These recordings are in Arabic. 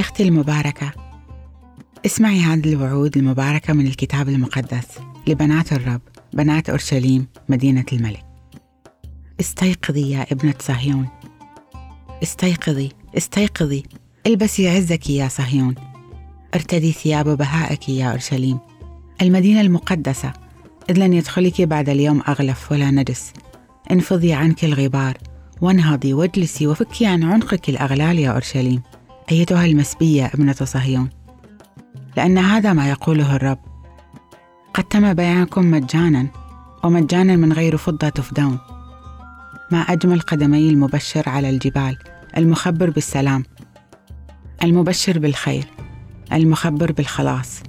أختي المباركة. اسمعي هذه الوعود المباركة من الكتاب المقدس لبنات الرب بنات أورشليم مدينة الملك. استيقظي يا ابنة صهيون. استيقظي استيقظي. البسي عزك يا صهيون. ارتدي ثياب بهائك يا أورشليم. المدينة المقدسة. إذ لن يدخلك بعد اليوم أغلف ولا نجس. انفضي عنك الغبار وانهضي واجلسي وفكي عن عنقك الأغلال يا أورشليم. أيتها المسبية ابنة صهيون؟ لأن هذا ما يقوله الرب. قد تم بيعكم مجانا ومجانا من غير فضة تفدون. ما أجمل قدمي المبشر على الجبال المخبر بالسلام. المبشر بالخير المخبر بالخلاص.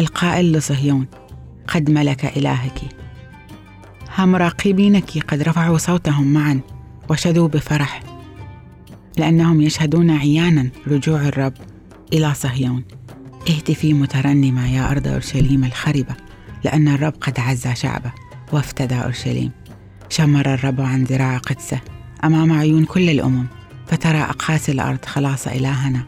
القائل لصهيون قد ملك إلهك. ها مراقبينك قد رفعوا صوتهم معا وشدوا بفرح. لأنهم يشهدون عيانا رجوع الرب إلى صهيون. اهتفي مترنمه يا أرض أورشليم الخربه لأن الرب قد عز شعبه وافتدى أورشليم. شمر الرب عن ذراع قدسه أمام عيون كل الأمم فترى أقاصي الأرض خلاص إلهنا.